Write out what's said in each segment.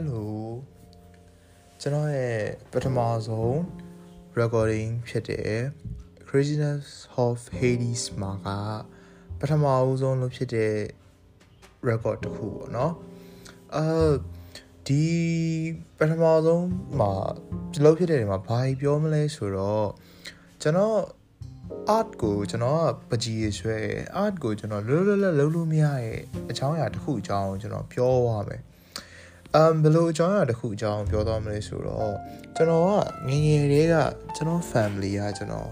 Hello ကျွန်တော်ရဲ့ပထမဆုံး recording ဖြစ်တဲ့ Craziness of Hades မှာကပထမအဆုံးလို့ဖြစ်တဲ့ record တစ်ခုပေါ့နော်အဲဒီပထမဆုံးမှာဒီလိုဖြစ်တဲ့နေရာမှာဘာပြောမလဲဆိုတော့ကျွန်တော် art ကိုကျွန်တော်ကပကြီးရွှဲ art ကိုကျွန်တော်လွတ်လွတ်လပ်လုံးလို့မရရဲ့အကြောင်းအရာတစ်ခုအကြောင်းကျွန်တော်ပြောသွားမယ်။ um ဘယ်လိုအကြောင်းအရာတစ်ခုအကြောင်းပြောသွားမလဲဆိုတော့ကျွန်တော်ကငငယ်လေးကကျွန်တော် family ကကျွန်တော်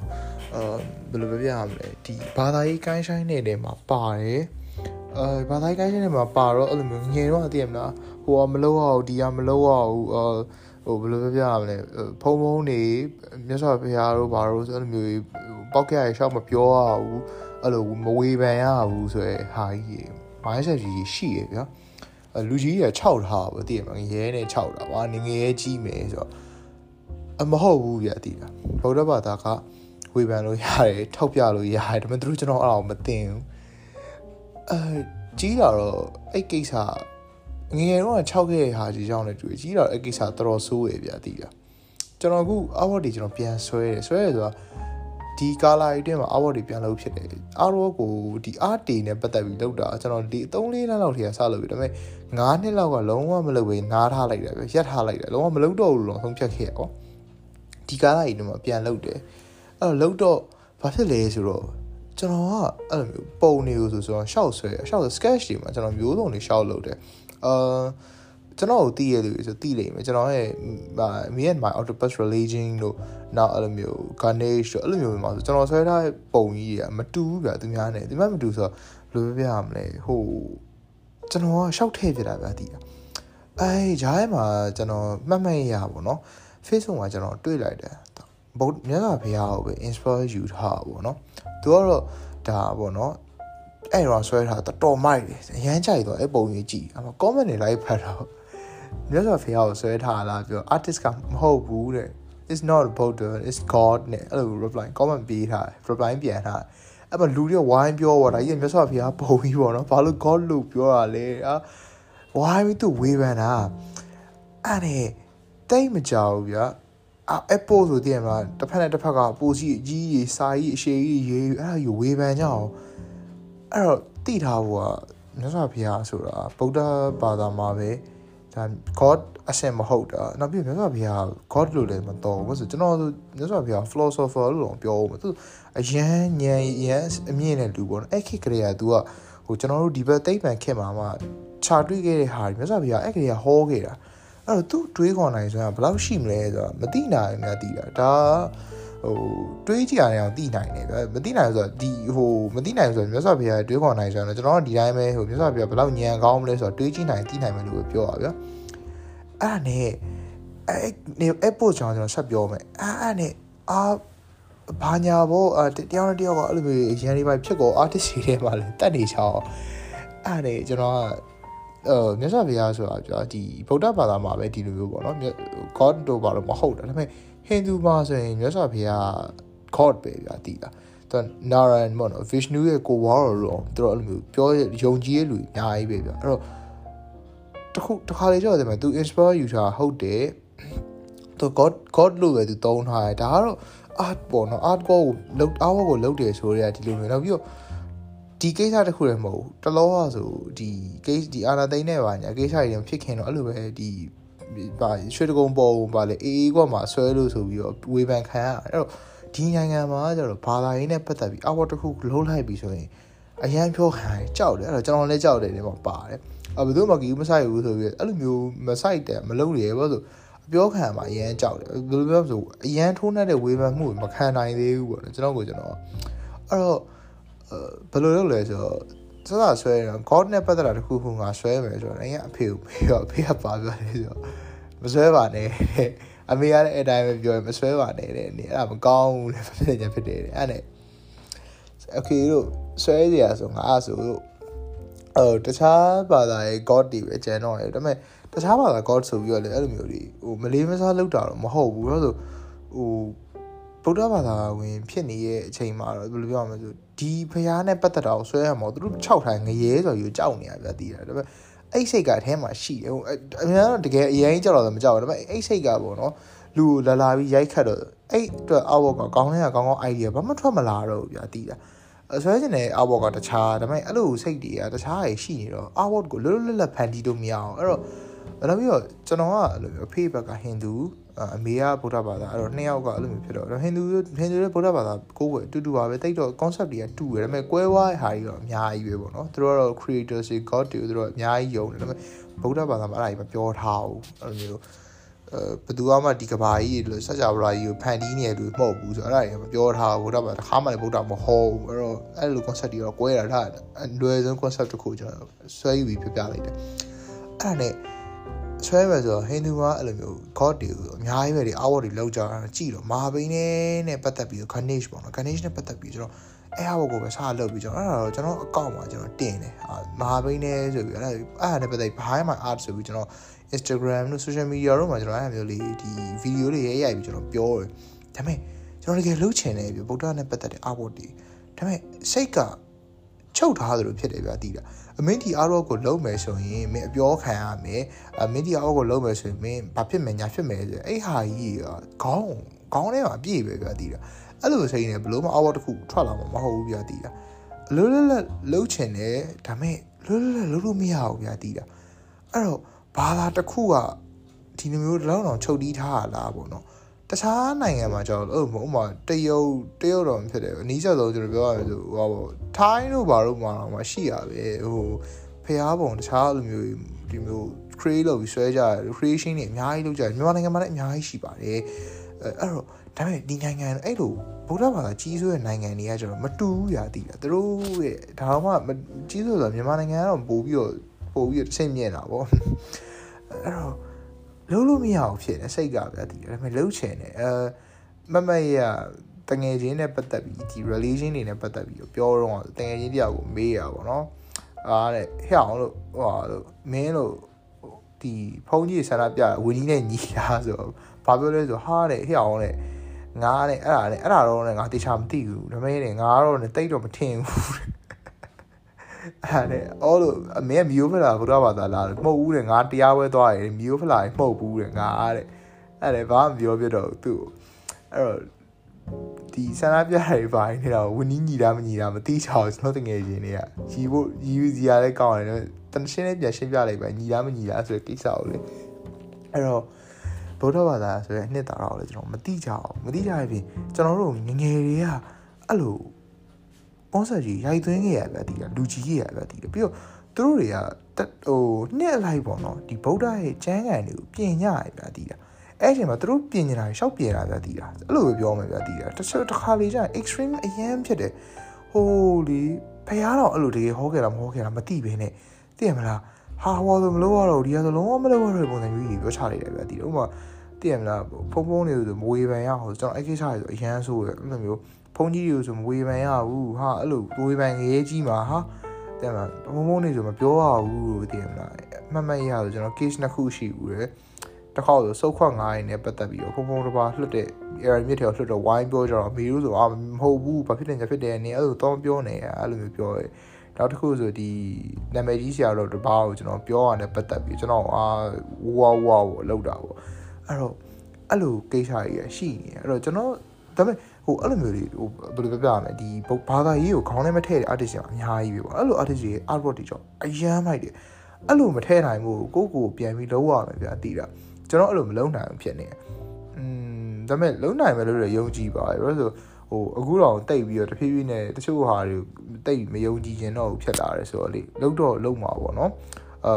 အာဘယ်လိုပြောပြရမလဲဒီဘာသာရေးကိုင်းဆိုင်နေတဲ့မှာပါတယ်။အဲဘာသာရေးကိုင်းဆိုင်နေမှာပါတော့အဲ့လိုမျိုးငယ်တော့သိရမလားဟိုကမလောက်အောင်ဒီကမလောက်အောင်အာဟိုဘယ်လိုပြောပြရမလဲဖုံဖုံနေမြတ်စွာဘုရားတို့ဘာလို့အဲ့လိုမျိုးပောက်ကြရရှောက်မပြောရဘူးအဲ့လိုမဝေဖန်ရဘူးဆိုရယ်ဟာကြီးမိုင်းဆက်ကြီးရှိရဗျာ လူကြီးရ6ထားပါတည်ရမရဲနဲ့6တာကွာနေငရဲကြီးမယ်ဆိုတော့အမဟုတ်ဘူးဗျာတည်တာဗုဒ္ဓဘာသာကဝေဖန်လို့ရတယ်ထောက်ပြလို့ရတယ်ဒါပေမဲ့သူတို့ကျွန်တော်အဲ့အောင်မသိဘူးအဲကြီးတာတော့အဲ့ကိစ္စငငယ်တော့6ခဲ့တဲ့ဟာကြီးကြောင်းလည်းတွေ့ကြီးတာအဲ့ကိစ္စတော်တော်ဆိုးရဗျာတည်တာကျွန်တော်အခုအဝတ်တွေကျွန်တော်ပြန်ဆွဲတယ်ဆွဲရဆိုတာ ဒီကာလာရီအတွင်းမှာအဝတ်တွေပြန်လုပ်ဖြစ်တယ်အားတော့ကိုဒီအားတေနဲ့ပတ်သက်ပြီးလုပ်တာကျွန်တော်ဒီ3-4လလောက်ထိကစလုပ်ပြီဒါပေမဲ့9နှစ်လောက်ကလုံးဝမလုပ်ဘဲနားထားလိုက်တယ်ပဲရက်ထားလိုက်တယ်လုံးဝမလုပ်တော့ဘူးလို့ဆုံးဖြတ်ခဲ့ရကောဒီကာလာရီအတွင်းမှာပြန်လုပ်တယ်အဲ့တော့လုပ်တော့ဘာဖြစ်လဲဆိုတော့ကျွန်တော်ကအဲ့လိုမျိုးပုံနေလို့ဆိုဆိုတော့ရှောက်ဆွဲရှောက် sketch တွေမှာကျွန်တော်မျိုးစုံတွေရှောက်လုပ်တယ်အာ ကျွန်တော်ကိုသိရလို့ဆိုသိလိမ့်မယ်ကျွန်တော်ရဲ့ me and my octopus religion တို့နောက်အဲ့လိုမျိုး garnish တို့အဲ့လိုမျိုးမှာဆိုကျွန်တော်ဆွဲထားတဲ့ပုံကြီးတွေကမတူဘူးဗျာသူများနဲ့ဒီမှမတူဆိုတော့ဘယ်လိုပြောပြရမလဲဟိုကျွန်တော်ကရှောက်ထည့်ပြတာဗျာသိတာအဲဂျားထဲမှာကျွန်တော်မှတ်မှတ်ရပါတော့ Facebook မှာကျွန်တော်တွေ့လိုက်တယ်ဘုမြတ်စွာဘုရားကိုပဲ inspire ယူထားပါတော့သူကတော့ဒါပေါ့နော်အဲ့တော့ဆွဲထားတော်တော်မိုက်တယ်အရန်ကြိုက်တော့အဲ့ပုံကြီးကြည့်အမ comment တွေလိုက်ဖတ်တော့ မြတ်စွာဘုရားကိုဆွဲထားလားပြော artist ကမဟုတ်ဘူးတဲ့ it's not about the it's god နဲ့အဲ့လို reply comment ပေးထားတယ် reply ပြန်ထားတယ်အဲ့မှာလူတွေဝိုင်းပြောတော့ဒါကြီးမြတ်စွာဘုရားပုံကြီးပေါ့နော်ဘာလို့ god လို့ပြောတာလဲအာဝိုင်းပြီးသူဝေဖန်တာအဲ့နဲ့တိတ်မကြောက်ဘူးဗျာအာ Apple ဆိုတည်ရမှာတစ်ဖက်နဲ့တစ်ဖက်ကပိုစီအကြီးကြီးစာကြီးအရှိကြီးရေးအဲ့ဒါကြီးဝေဖန်ကြအောင်အဲ့တော့တိထားဖို့ကမြတ်စွာဘုရားဆိုတာဗုဒ္ဓဘာသာမှာပဲ ဒါ god အဆင်မဟုတ်တာနောက်ပြီးမြတ်စွာဘုရား god လို့လည်းမတော်ဘူးဆိုကျွန်တော်ဆိုမြတ်စွာဘုရား philosopher လို့တော့ပြောဦးမယ်သူအရန်ညံအရန်အမြင့်တဲ့လူပေါ့နော်အဲ့ခေတ်ကလေးက तू ကဟိုကျွန်တော်တို့ဒီဘက်တိတ်ပံခေတ်မှာမှခြာတွေ့ခဲ့တဲ့ဟာမြတ်စွာဘုရားအဲ့ကလေးကဟောခဲ့တာအဲ့တော့သူတွေးခေါ်နိုင်ဆိုတာဘယ်လောက်ရှိမလဲဆိုတာမသိနိုင်ဘူးများသိတာဒါ ဟိုတွေးကြည့်ရအောင်သိနိုင်တယ်ဗျမသိနိုင်ဆိုတော့ဒီဟိုမသိနိုင်ဆိုတော့မြတ်စွာဘုရားတွေးခေါ်နိုင်ဆိုတော့ကျွန်တော်တို့ဒီတိုင်းပဲဟိုမြတ်စွာဘုရားဘယ်လောက်ညံကောင်းမလဲဆိုတော့တွေးကြည့်နိုင်သိနိုင်မယ်လို့ပြောပါဗျအဲ့ဒါနဲ့အဲ့နေအဲ့ပို့ချောင်းကျွန်တော်ဆက်ပြောမယ်အဲ့အဲ့နဲ့အာဘာညာဘောတယောက်နဲ့တယောက်ကအဲ့လိုမျိုးရန်ဒီပိုင်းဖြစ်ကော artist တွေထဲမှာလည်းတက်နေချောင်းအဲ့နဲ့ကျွန်တော်ကအဲမြတ်စွာဘုရားဆိုတာပြောဒီဗုဒ္ဓဘာသာမှာပဲဒီလိုမျိုးပေါ့နော် God တို့ဘာလို့မဟုတ်တာဒါပေမဲ့ ဟိန္ဒူမှာဆိုရင်မြတ်စွာဘုရား God ပဲဗျာတည်တာသူနာရန်ပေါ့နော် Vishnu ရဲ့ကိုဝါရောလို့သူတို့အဲ့လိုမျိုးပြောယုံကြည်ရလူအများကြီးပဲဗျာအဲ့တော့တခုတခါလေကြောက်တယ်မှာ तू inspire ယူတာဟုတ်တယ်သူ God God လို့ပဲ तू သုံးထားတယ်ဒါကတော့ art ပေါ့နော် art ကိုလောက် art ကိုလောက်တယ်ဆိုရဲဒီလိုမျိုးနောက်ပြီးတော့ဒီကိစ္စတခုလည်းမဟုတ်ဘူးတလောကဆိုဒီ case ဒီအာနာသိန်းနဲ့ပါညာကိစ္စတွေဖြစ်ခင်တော့အဲ့လိုပဲဒီ ပါရွှေတကုံပေါ်ပါလေအေးအေးကမှဆွဲလို့ဆိုပြီးတော့ဝေဖန်ခံရအဲ့တော့ဒီနိုင်ငံမှာကျတော့ဘာသာရေးနဲ့ပတ်သက်ပြီးအဝတ်တစ်ခုလုံးလိုက်ပြီးဆိုရင်အရန်ပြောခံကြောက်တယ်အဲ့တော့ကျွန်တော်လည်းကြောက်တယ်ဒီမှာပါတယ်အဘယ်သူမှကြီးမဆိုင်ဘူးဆိုပြီးအဲ့လိုမျိုးမဆိုင်တယ်မလုပ်ရဘူးဆိုအပြောခံမှာအရန်ကြောက်တယ်ဘယ်လိုပြောဆိုအရန်ထိုးနှက်တဲ့ဝေဖန်မှုမခံနိုင်သေးဘူးပေါ့နော်ကျွန်တော်ကိုကျွန်တော်အဲ့တော့ဘယ်လိုလုပ်လဲဆိုတော့ စစဆွဲရတော့ God နဲ့ပတ်သက်တာတခုခုငါဆွဲမယ်ဆိုတော့အဲ့အဖေကိုမေးတော့အဖေကပါပြောတယ်ဆိုတော့မဆွဲပါနဲ့အမေကလည်းအဲ့တိုင်းပဲပြောရင်မဆွဲပါနဲ့တဲ့အဲ့ဒါမကောင်းဘူးလေဖြစ်နေဖြစ်တယ်အဲ့နဲ့โอเคလို့ဆွဲစရာဆိုငါအဲ့ဆိုအော်တခြားဘာသာရဲ့ God တွေပဲကျန်တော့တယ်ဒါပေမဲ့တခြားဘာသာ God ဆိုပြီးတော့လေအဲ့လိုမျိုးတွေဟိုမလေးမစားလောက်တာတော့မဟုတ်ဘူးလို့ဆိုဟိုဗုဒ္ဓဘာသာဝင်ဖြစ်နေတဲ့အချိန်မှာတော့ဘယ်လိုပြောရမလဲဆို ဒီဖျားနဲ့ပတ်သက်တာကိုဆွဲရမှာသူတို့6ထိုင်ငရဲဆိုယူကြောက်နေရပြတည်တယ်ဒါပေမဲ့အဲ့စိတ်ကအထဲမှာရှိတယ်ဟိုအများတော့တကယ်အရင်ကြောက်တော့မကြောက်ဘူးဒါပေမဲ့အဲ့စိတ်ကပေါ့နော်လူလာလာပြီးရိုက်ခတ်တော့အဲ့အတွက်အောက်ဘောကကောင်းတဲ့ကကောင်းကောင်း idea ဘာမှထွက်မလာတော့ဘူးဗျာတည်တာဆွဲချင်တဲ့အောက်ဘောကတခြားဒါပေမဲ့အဲ့လိုစိတ်တွေကတခြားတွေရှိနေတော့အောက်ဘောကိုလွတ်လွတ်လပ်ဖန်တီးလို့မရအောင်အဲ့တော့အဲ့လိုပြီးတော့ကျွန်တော်ကအဲ့လိုမျိုးအဖေဘက်ကဟိန္ဒူ အမေကဗုဒ္ဓဘာသာအဲ့တော့နှစ်ယောက်ကအဲ့လိုမျိုးဖြစ်တော့ဟိန္ဒူဟိန္ဒူနဲ့ဗုဒ္ဓဘာသာကိုယ်ကအတူတူပါပဲတိတ်တော့ concept တွေကတူတယ်ဒါပေမဲ့ကွဲဝါးတဲ့ဟာတွေတော့အများကြီးပဲပေါ့နော်သူတို့ကတော့ creators တွေ god တွေသူတို့အများကြီးယုံတယ်ဒါပေမဲ့ဗုဒ္ဓဘာသာမှာအဲ့ဒါကြီးမပြောထားဘူးအဲ့လိုမျိုးအဲဘယ်သူမှဒီကဘာကြီးလို့စัจ java ကြီးကိုဖန်တီးနေတယ်လို့မဟုတ်ဘူးဆိုတော့အဲ့ဒါကြီးမပြောထားဘူးဗုဒ္ဓဘာသာတစ်ခါမှလည်းဗုဒ္ဓမဟုတ်ဘူးအဲ့တော့အဲ့လို concept တွေတော့ကွဲတာဒါအလွယ်ဆုံး concept တစ်ခုကျွန်တော်ဆွဲယူပြီးပြပြလိုက်တယ်အဲ့ဒါနဲ့ ဆွဲပဲဆိုတော့ဟိန္ဒူကအဲ့လိုမျိုး god တွေကိုအများကြီးပဲဒီ hour တွေလောက်ကြတာကြည့်တော့မဟာဘိန်းနဲ့ပတ်သက်ပြီး Ganesh ပေါ့နော် Ganesh နဲ့ပတ်သက်ပြီးကျွန်တော်အဲ့ဟာကိုပဲစလုပ်ပြီးကျွန်တော်အဲ့ဒါတော့ကျွန်တော်အကောင့်မှာကျွန်တော်တင်တယ်မဟာဘိန်းနဲ့ဆိုပြီးအဲ့ဒါအဲ့ဒါနဲ့ပတ်သက် behind my art ဆိုပြီးကျွန်တော် Instagram တို့ social media တို့မှာကျွန်တော်အဲ့လိုမျိုးလေးဒီ video တွေရေးရိုက်ပြီးကျွန်တော်ပြောတယ်ဒါပေမဲ့ကျွန်တော်တကယ်လှုပ်ချင်တယ်ပြဗုဒ္ဓနဲ့ပတ်သက်တဲ့ artwork တွေဒါပေမဲ့စိတ်ကချုပ်ထားသလိုဖြစ်တယ်ဗျာတီးတာ အမင်းဒီအားတော့ကိုလုံးမယ်ဆိုရင်မင်းအပြောခံရမယ်အမင်းဒီအားကိုလုံးမယ်ဆိုရင်မင်းဘာဖြစ်မယ်ညာဖြစ်မယ်ဆိုအဲ့ဟာကြီးခေါင်းခေါင်းထဲမှာပြည့်ပဲဗျာတီးတာအဲ့လိုစိတ်နဲ့ဘလို့မအော်တစ်ခုထွက်လာမှာမဟုတ်ဘူးဗျာတီးတာလွတ်လွတ်လပ်လှုပ်ချင်တယ်ဒါပေမဲ့လွတ်လွတ်လပ်လှုပ်လို့မရဘူးဗျာတီးတာအဲ့တော့ဘာသာတစ်ခုကဒီလိုမျိုးလောက်တော့ချုပ်တီးထားရလားပေါ့နော် တခြားနိုင်ငံမှာကျတော့အဲ့ဥမာတရုတ်တရုတ်တော့ဖြစ်တယ်အနည်းဆက်ဆုံးကျွန်တော်ပြောရမယ်ဆိုဟောပေါ့ထိုင်းတို့ဘာလို့မှာတော့ရှိရပဲဟိုဖျားပုံတခြားလိုမျိုးဒီမျိုး create လုပ်ပြီးဆွဲကြတယ် creation တွေအများကြီးလုပ်ကြတယ်မြန်မာနိုင်ငံမှာလည်းအများကြီးရှိပါတယ်အဲ့တော့ဒါပေမဲ့ဒီနိုင်ငံအဲ့လိုဗုဒ္ဓဘာသာကြီးစိုးတဲ့နိုင်ငံတွေကကျတော့မတူဘူးရာတည်တာသူတို့ရဲ့ဒါမှမကြီးစိုးဆိုမြန်မာနိုင်ငံကတော့ပို့ပြီးတော့ပို့ပြီးတော့ဆင့်မြင့်တာပေါ့အဲ့တော့ လုံးလို့မရအောင်ဖြစ်နေစိတ်ကဗျာဒီဒါပေမဲ့လုံးချင်တယ်အဲမမရတငယ်ချင်းနဲ့ပတ်သက်ပြီးဒီ relation တွေနဲ့ပတ်သက်ပြီးပြောတော့တငယ်ချင်းတယောက်ကိုမေးရပါတော့အားတဲ့ဟဲ့အောင်လို့ဟိုလို့မင်းလို့ဒီဖုန်းကြီးဆန္ဒပြဝင်းကြီးနဲ့ညီတာဆိုဘာပြောလဲဆိုဟာတဲ့ဟဲ့အောင်တဲ့ငါတဲ့အဲ့ဒါနဲ့အဲ့ဒါတော့ငါတေချာမသိဘူးဒါပေမဲ့ငါတော့တိတ်တော့မထင်ဘူး အဲ့ဒါအော်လို့အမေကမီယိုဖလာဘုရားဘာသာလာတယ်မှုတ်ဘူးတဲ့ငါတရားပွဲသွားတယ်မီယိုဖလာမှုတ်ဘူးတဲ့ငါအားတဲ့အဲ့ဒါဘာမှမပြောပြတော့သူ့အဲ့တော့ဒီဆန္ဒပြတွေပါနေတော့ဝင်းကြီးညီတာမညီတာမသိချအောင်ကျွန်တော်တငယ်ချင်းတွေကရီဖို့ရီယူစီရလဲကောင်းတယ်တန်ရှင်းလေးပြန်ရှင်းပြလိုက်ပဲညီတာမညီတာဆိုတဲ့ကိစ္စကိုလေအဲ့တော့ဗုဒ္ဓဘာသာဆိုတဲ့နှစ်တာတော့လေကျွန်တော်မသိကြအောင်မသိကြရင်ကျွန်တော်တို့ငငယ်တွေကအဲ့လို ကွန်ဆာကြီးရိုက်သွင်းခဲ့ရဗျာဒီကလူကြီးကြီးရဗျာဒီပြီးတော့သူတို့တွေကဟိုနှစ်အလိုက်ပေါ့နော်ဒီဗုဒ္ဓရဲ့ကျမ်းဂန်တွေကိုပြင်ကြရဗျာဒီကအဲ့ဒီမှာသူတို့ပြင်နေတာရှောက်ပြင်တာဗျာဒီကအဲ့လိုပဲပြောမယ်ဗျာဒီကတချို့တစ်ခါလေကျရင် extreme အရန်ဖြစ်တယ်ဟိုလေဖះတော့အဲ့လိုတကယ်ဟောခဲ့တာမဟောခဲ့တာမသိဘဲနဲ့သိရမလားဟာဟောဆိုမလို့ရတော့ဒီကဆိုလုံးဝမလို့ရတဲ့ပုံစံမျိုးကြီးပြောချလိုက်တယ်ဗျာဒီဥမာသိရမလားဖုံဖုံနေဆိုမဝေဖန်ရအောင်ကျွန်တော်အဲ့ကိစ္စတွေဆိုအရန်ဆိုးတယ်အဲ့လိုမျိုး ဖုန်းကြီးတွေကိုဆိုမဝေဖန်ရဘူးဟာအဲ့လိုဝေဖန်ငရဲကြီးမှာဟာတဲ့မှာဘုံဘုံနေဆိုမပြောရဘူးလို့သိရမလားမှတ်မှတ်ရဆိုကျွန်တော် case နှစ်ခုရှိဘူးလေတစ်ခေါက်ဆိုစုတ်ခွက်ငားရင်းနဲ့ပတ်သက်ပြီးတော့ဖုံဖုံတစ်ပါးလွတ်တဲ့ air မြစ်ထဲကိုလွတ်တော့ဝိုင်းပြောကြတော့မီလို့ဆိုအာမဟုတ်ဘူးဘာဖြစ်နေကြဖြစ်တယ်နေအဲ့လိုတော့ပြောနေအဲ့လိုမျိုးပြောရဲနောက်တစ်ခုဆိုဒီနာမည်ကြီးဆရာတော်တပါးကိုကျွန်တော်ပြောရတဲ့ပတ်သက်ပြီးကျွန်တော်အာဝါဝါကိုလောက်တာပေါ့အဲ့တော့အဲ့လိုကိစ္စကြီးရှိနေအဲ့တော့ကျွန်တော်ဒါပေမဲ့ ဟိုအဲ့လိုမျိုးတွေဟိုဘယ်လိုပြောပြရမလဲဒီဘာသာရေးကိုခေါင်းထဲမထည့်တဲ့ artist တွေအများကြီးပဲပေါ့အဲ့လို artist တွေ artwork တွေကြောင့်အယမ်းမိုက်တယ်အဲ့လိုမထည့်နိုင်ဘူးကိုကိုပြန်ပြီးလုံးဝမယ်ဗျာတိတာကျွန်တော်အဲ့လိုမလုံးနိုင်ဘူးဖြစ်နေอืมဒါပေမဲ့လုံးနိုင်မယ်လို့လည်းယုံကြည်ပါတယ်ဘာလို့ဆိုဟိုအခုတော့တိတ်ပြီးတော့တဖြည်းဖြည်းနဲ့တချို့ဟာတွေတိတ်မယုံကြည်ခြင်းတော့ဖြစ်လာတယ်ဆိုတော့လေလုံးတော့လုံးမှာပေါ့နော်အဲ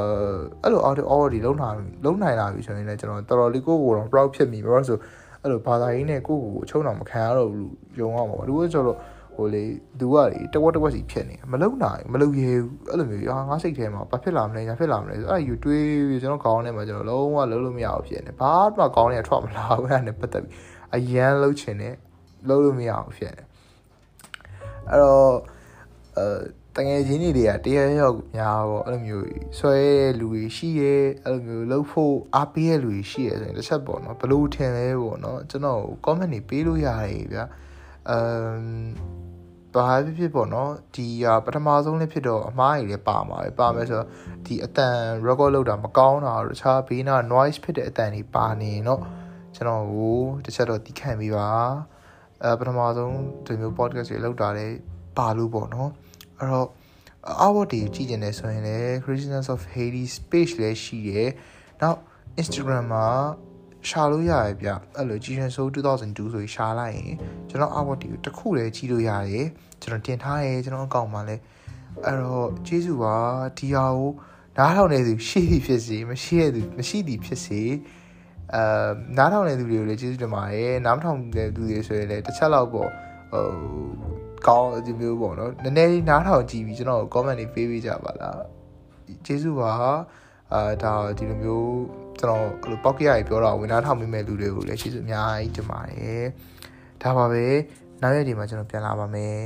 အဲ့လို audio already လုံးနိုင်လုံးနိုင်လာပြီဆိုရင်လည်းကျွန်တော်တော်တော်လေးကိုကိုတော့ proud ဖြစ်မိဘာလို့ဆို အဲ့လိုဘာသာရေးနဲ့ကိုယ့်ကိုယ်ကိုချုံအောင်မခံရတော့ဘူးယုံအောင်ပါဘူးသူကကျတော့ဟိုလေသူကလေတဝက်တဝက်စီဖြစ်နေမလုံနိုင်မလုံရဘူးအဲ့လိုမျိုးဟာငါစိတ်ထဲမှာဘာဖြစ်လာမလဲညာဖြစ်လာမလဲဆိုအဲ့ယူတွေးပြီးကျွန်တော်ခေါင်းထဲမှာကျွန်တော်လုံးဝလုံးလို့မရအောင်ဖြစ်နေဘာမှခေါင်းထဲကထွက်မလာဘူးအဲ့ဒါနဲ့ပတ်သက်ပြီးအရန်လှုပ်ချင်တယ်လှုပ်လို့မရအောင်ဖြစ်နေအဲ့တော့အဲတ ငယ်ချင်းတွေတွေကတရားရောက်များပေါ့အဲ့လိုမျိုးဆွဲတဲ့လူတွေရှိရဲအဲ့လိုမျိုးလှုပ်ဖို့အားပေးတဲ့လူတွေရှိရဲဆိုရင်တစ်ချက်ပေါ့နော်ဘလို့ထင်လဲပေါ့နော်ကျွန်တော် comment တွေပေးလို့ရတယ်ဗျာအမ်ဘာဖြစ်ဖြစ်ပေါ့နော်ဒီပထမဆုံးလေးဖြစ်တော့အမားကြီးလည်းပါမှာပဲပါမယ်ဆိုတော့ဒီအတန် record လောက်တာမကောင်းတာတော့တခြားဘေးနာ noise ဖြစ်တဲ့အတန်တွေပါနေတော့ကျွန်တော်ကိုတစ်ချက်တော့တီးခံပြီးပါအဲပထမဆုံးဒီမျိုး podcast တွေလောက်တာလည်းပါလို့ပေါ့နော် အဲ့တော့ award တွေကြည့်ကျင်နေဆိုရင်လည်း Christians of Hades page လည်းရှိတယ်နောက် Instagram မှာရှာလို့ရတယ်ဗျအဲ့လို Jiren Soul 2002ဆိုပြီးရှာလိုက်ရင်ကျွန်တော် award တွေကိုတစ်ခုလည်းကြည့်လို့ရတယ်ကျွန်တော်တင်ထားရဲကျွန်တော်အကောင့်မှာလည်းအဲ့တော့ကျေးဇူးပါဒီဟာကိုနားထောင်နေသူရှိသည်ဖြစ်စေမရှိတဲ့သူမရှိသည်ဖြစ်စေအဲနားထောင်နေသူတွေကိုလည်းကျေးဇူးတင်ပါတယ်နားမထောင်တဲ့သူတွေဆိုရင်လည်းတစ်ချက်လောက်ပေါ့ဟို ကောင်းဒီမျိုးပေါ့နော်နည်းနည်းလေးနားထောင်ကြည့်ပြီးကျွန်တော် comment တွေပေးပေးကြပါလားကျေးဇူးပါအာဒါဒီလိုမျိုးကျွန်တော်အဲ့လိုပောက်ကရကြီးပြောတာဝင်သားထောင်မိမဲ့လူတွေကိုလည်းကျေးဇူးအများကြီးတင်ပါတယ်ဒါပါပဲနောက်ရက်ဒီမှာကျွန်တော်ပြန်လာပါမယ်